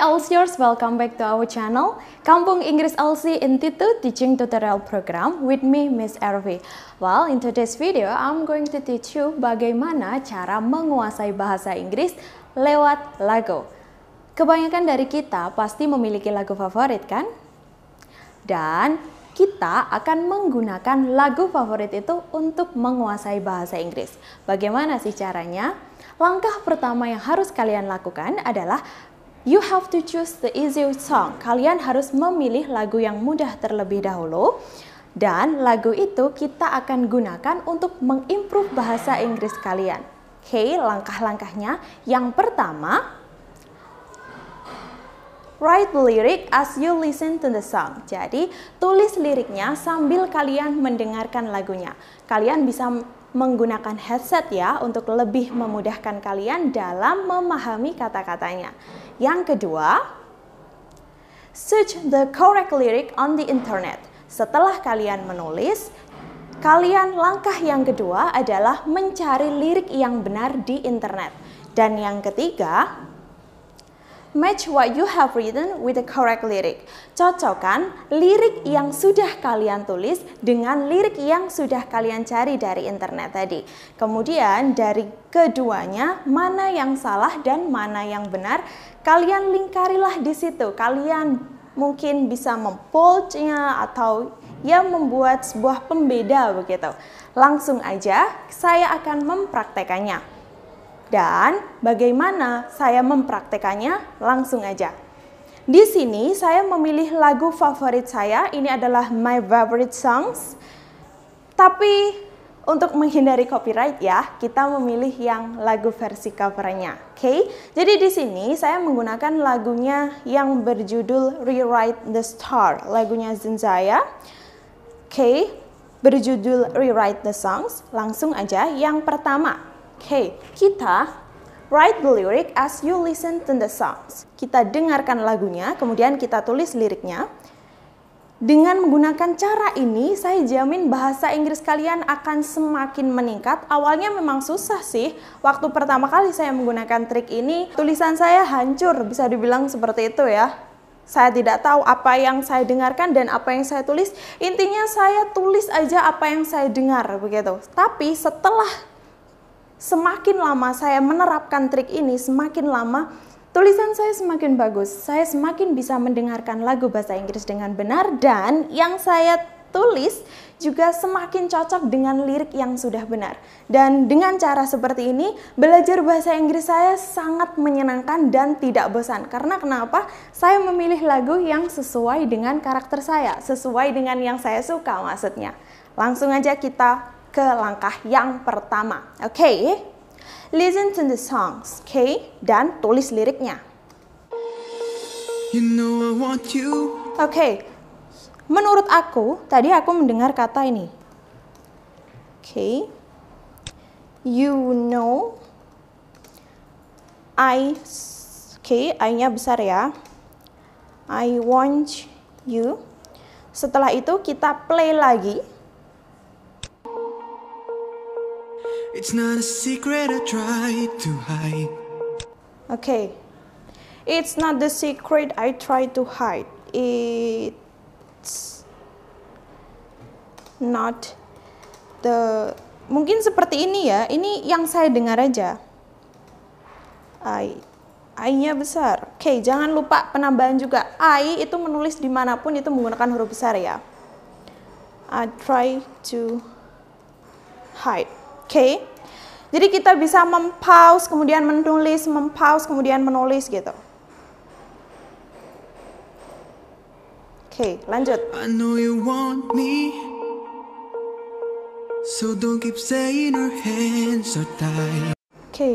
Alsiers, welcome back to our channel Kampung Inggris Alsi Institute Teaching Tutorial Program with me Miss Ervi. Well, in today's video, I'm going to teach you bagaimana cara menguasai bahasa Inggris lewat lagu. Kebanyakan dari kita pasti memiliki lagu favorit kan? Dan kita akan menggunakan lagu favorit itu untuk menguasai bahasa Inggris. Bagaimana sih caranya? Langkah pertama yang harus kalian lakukan adalah You have to choose the easy song. Kalian harus memilih lagu yang mudah terlebih dahulu. Dan lagu itu kita akan gunakan untuk mengimprove bahasa Inggris kalian. Oke, okay, langkah-langkahnya. Yang pertama, write the lyric as you listen to the song. Jadi, tulis liriknya sambil kalian mendengarkan lagunya. Kalian bisa menggunakan headset ya untuk lebih memudahkan kalian dalam memahami kata-katanya. Yang kedua, search the correct lyric on the internet. Setelah kalian menulis, kalian langkah yang kedua adalah mencari lirik yang benar di internet. Dan yang ketiga, Match what you have written with the correct lyric. Cocokkan lirik yang sudah kalian tulis dengan lirik yang sudah kalian cari dari internet tadi. Kemudian dari keduanya, mana yang salah dan mana yang benar, kalian lingkarilah di situ. Kalian mungkin bisa memboldnya atau ya membuat sebuah pembeda begitu. Langsung aja saya akan mempraktekannya. Dan bagaimana saya mempraktekannya? Langsung aja. Di sini saya memilih lagu favorit saya, ini adalah my favorite songs. Tapi untuk menghindari copyright ya, kita memilih yang lagu versi covernya. Oke, okay? jadi di sini saya menggunakan lagunya yang berjudul Rewrite the Star, lagunya Zenzaya. Oke, okay? berjudul Rewrite the Songs. Langsung aja yang pertama, Okay, kita write the lyric as you listen to the songs. Kita dengarkan lagunya, kemudian kita tulis liriknya. Dengan menggunakan cara ini, saya jamin bahasa Inggris kalian akan semakin meningkat. Awalnya memang susah sih. Waktu pertama kali saya menggunakan trik ini, tulisan saya hancur, bisa dibilang seperti itu ya. Saya tidak tahu apa yang saya dengarkan dan apa yang saya tulis. Intinya saya tulis aja apa yang saya dengar begitu. Tapi setelah semakin lama saya menerapkan trik ini, semakin lama tulisan saya semakin bagus. Saya semakin bisa mendengarkan lagu bahasa Inggris dengan benar dan yang saya tulis juga semakin cocok dengan lirik yang sudah benar. Dan dengan cara seperti ini, belajar bahasa Inggris saya sangat menyenangkan dan tidak bosan. Karena kenapa? Saya memilih lagu yang sesuai dengan karakter saya, sesuai dengan yang saya suka maksudnya. Langsung aja kita ke langkah yang pertama. Oke, okay? listen to the songs, oke? Okay? Dan tulis liriknya. You know Oke, okay. menurut aku tadi aku mendengar kata ini. Oke, okay. you know, I, oke, okay, I-nya besar ya. I want you. Setelah itu kita play lagi. It's not a secret I try to hide. Okay. It's not the secret I try to hide. It's not the mungkin seperti ini ya. Ini yang saya dengar aja. I I-nya besar. Oke, okay, jangan lupa penambahan juga. I itu menulis di mana pun itu menggunakan huruf besar ya. I try to hide. Oke. Okay? Jadi kita bisa mempause kemudian menulis, mempause kemudian menulis gitu. Oke, okay, lanjut. I know you want me. So don't keep saying our hands are tied. Oke, okay.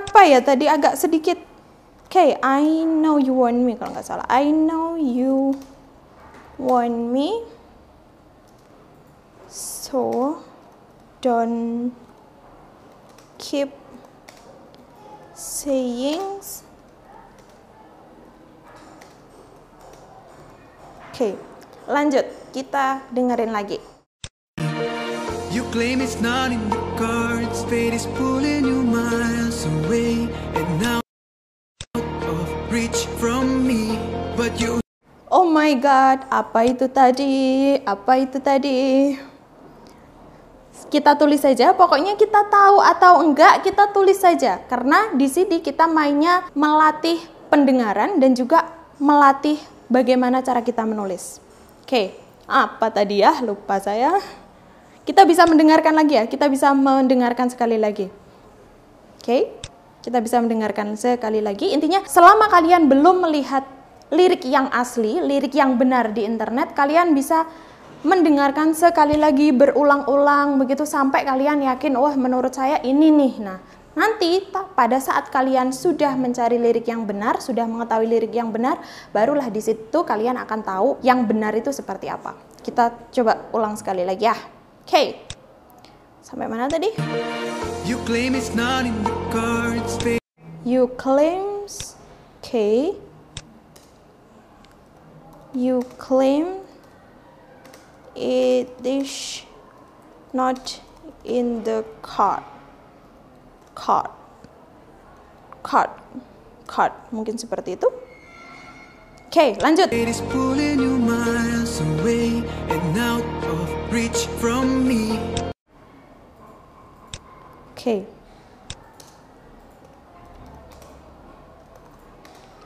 apa ya tadi agak sedikit. Oke, okay, I know you want me kalau nggak salah. I know you want me. So don't keep saying Oke, okay, lanjut. Kita dengerin lagi. You claim it's not in the cards, fate is pulling you miles away, and now of reach from me, but you Oh my god, apa itu tadi? Apa itu tadi? Kita tulis saja, pokoknya kita tahu atau enggak kita tulis saja. Karena di sini kita mainnya melatih pendengaran dan juga melatih bagaimana cara kita menulis. Oke, apa tadi ya? Lupa saya. Kita bisa mendengarkan lagi ya, kita bisa mendengarkan sekali lagi. Oke, kita bisa mendengarkan sekali lagi. Intinya selama kalian belum melihat lirik yang asli, lirik yang benar di internet, kalian bisa mendengarkan sekali lagi berulang-ulang begitu sampai kalian yakin, wah menurut saya ini nih. Nah, nanti pada saat kalian sudah mencari lirik yang benar, sudah mengetahui lirik yang benar, barulah di situ kalian akan tahu yang benar itu seperti apa. Kita coba ulang sekali lagi ya. Oke. Okay. Sampai mana tadi? You claim it's not in the cards, You claims, okay you claim it is not in the card card card card mungkin seperti itu. Oke okay, lanjut. It is pulling you miles away and out of reach from me. Oke okay.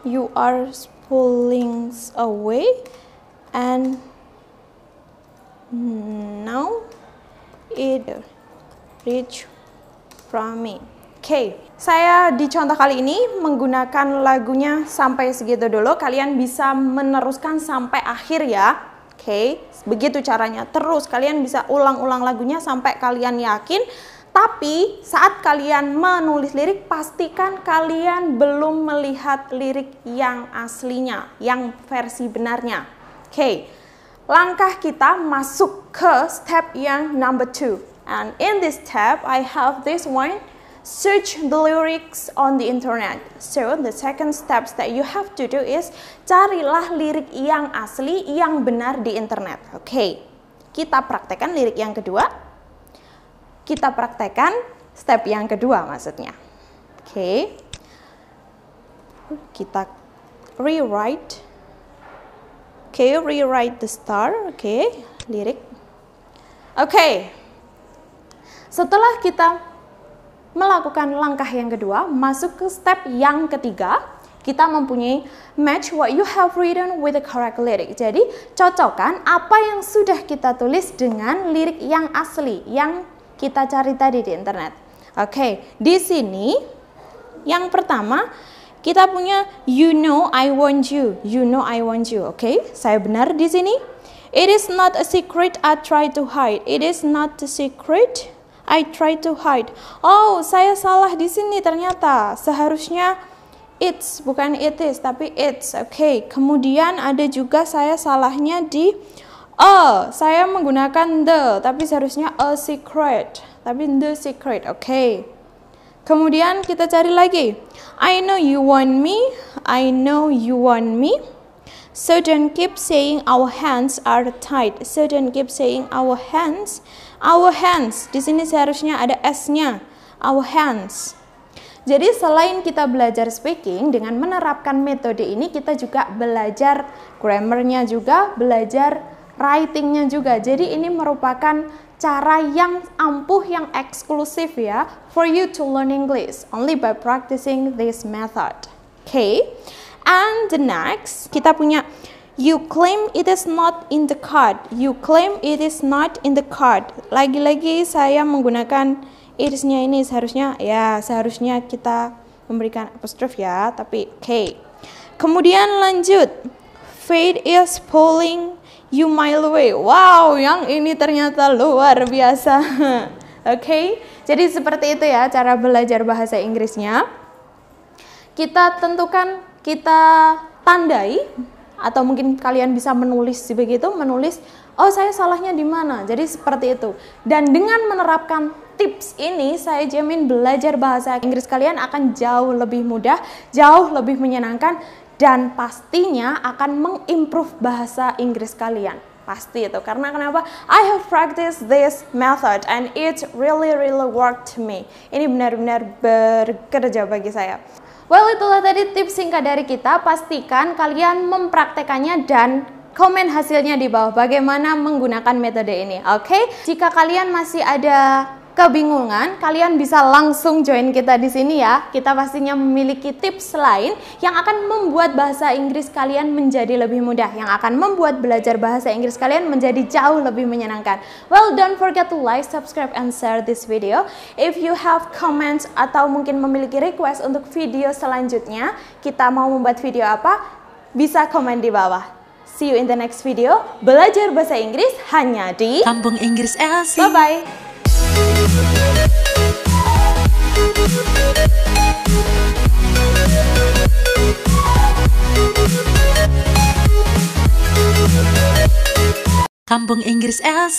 you are pulling away and now it reach from me. Oke, okay. saya di contoh kali ini menggunakan lagunya sampai segitu dulu. Kalian bisa meneruskan sampai akhir ya. Oke, okay. begitu caranya. Terus kalian bisa ulang-ulang lagunya sampai kalian yakin tapi saat kalian menulis lirik, pastikan kalian belum melihat lirik yang aslinya, yang versi benarnya. Oke, okay. Langkah kita masuk ke step yang number two. And in this step, I have this one, search the lyrics on the internet. So the second steps that you have to do is carilah lirik yang asli, yang benar di internet. Oke, okay. kita praktekkan lirik yang kedua kita praktekkan step yang kedua maksudnya. Oke. Okay. Kita rewrite. Okay, rewrite the star. Okay. lirik. Oke. Okay. Setelah kita melakukan langkah yang kedua, masuk ke step yang ketiga, kita mempunyai match what you have written with the correct lyric. Jadi, cocokkan apa yang sudah kita tulis dengan lirik yang asli, yang kita cari tadi di internet. Oke, okay, di sini yang pertama kita punya you know I want you. You know I want you. Oke, okay? saya benar di sini. It is not a secret I try to hide. It is not a secret I try to hide. Oh, saya salah di sini ternyata. Seharusnya it's bukan it is tapi it's. Oke. Okay. Kemudian ada juga saya salahnya di A, saya menggunakan the, tapi seharusnya a secret. Tapi the secret, oke. Okay. Kemudian kita cari lagi. I know you want me, I know you want me. So don't keep saying our hands are tight. So don't keep saying our hands. Our hands. Di sini seharusnya ada s-nya. Our hands. Jadi selain kita belajar speaking dengan menerapkan metode ini kita juga belajar grammarnya juga, belajar writingnya juga. Jadi ini merupakan cara yang ampuh, yang eksklusif ya, for you to learn English only by practicing this method. Okay, and the next kita punya You claim it is not in the card. You claim it is not in the card. Lagi-lagi saya menggunakan it is-nya ini seharusnya ya seharusnya kita memberikan apostrophe ya, tapi. Okay. Kemudian lanjut. Fate is pulling You Mile Away. Wow, yang ini ternyata luar biasa. Oke, okay? jadi seperti itu ya cara belajar bahasa Inggrisnya. Kita tentukan, kita tandai atau mungkin kalian bisa menulis begitu, menulis oh saya salahnya di mana. Jadi seperti itu. Dan dengan menerapkan tips ini saya jamin belajar bahasa Inggris kalian akan jauh lebih mudah, jauh lebih menyenangkan dan pastinya akan mengimprove bahasa Inggris kalian. Pasti itu. Karena kenapa? I have practiced this method and it really really worked to me. Ini benar-benar bekerja bagi saya. Well, itulah tadi tips singkat dari kita. Pastikan kalian mempraktekannya dan komen hasilnya di bawah bagaimana menggunakan metode ini. Oke, okay? jika kalian masih ada kebingungan, kalian bisa langsung join kita di sini ya. Kita pastinya memiliki tips lain yang akan membuat bahasa Inggris kalian menjadi lebih mudah, yang akan membuat belajar bahasa Inggris kalian menjadi jauh lebih menyenangkan. Well, don't forget to like, subscribe, and share this video. If you have comments atau mungkin memiliki request untuk video selanjutnya, kita mau membuat video apa, bisa komen di bawah. See you in the next video. Belajar bahasa Inggris hanya di Kampung Inggris Elsie. Bye-bye. Kampung Inggris Els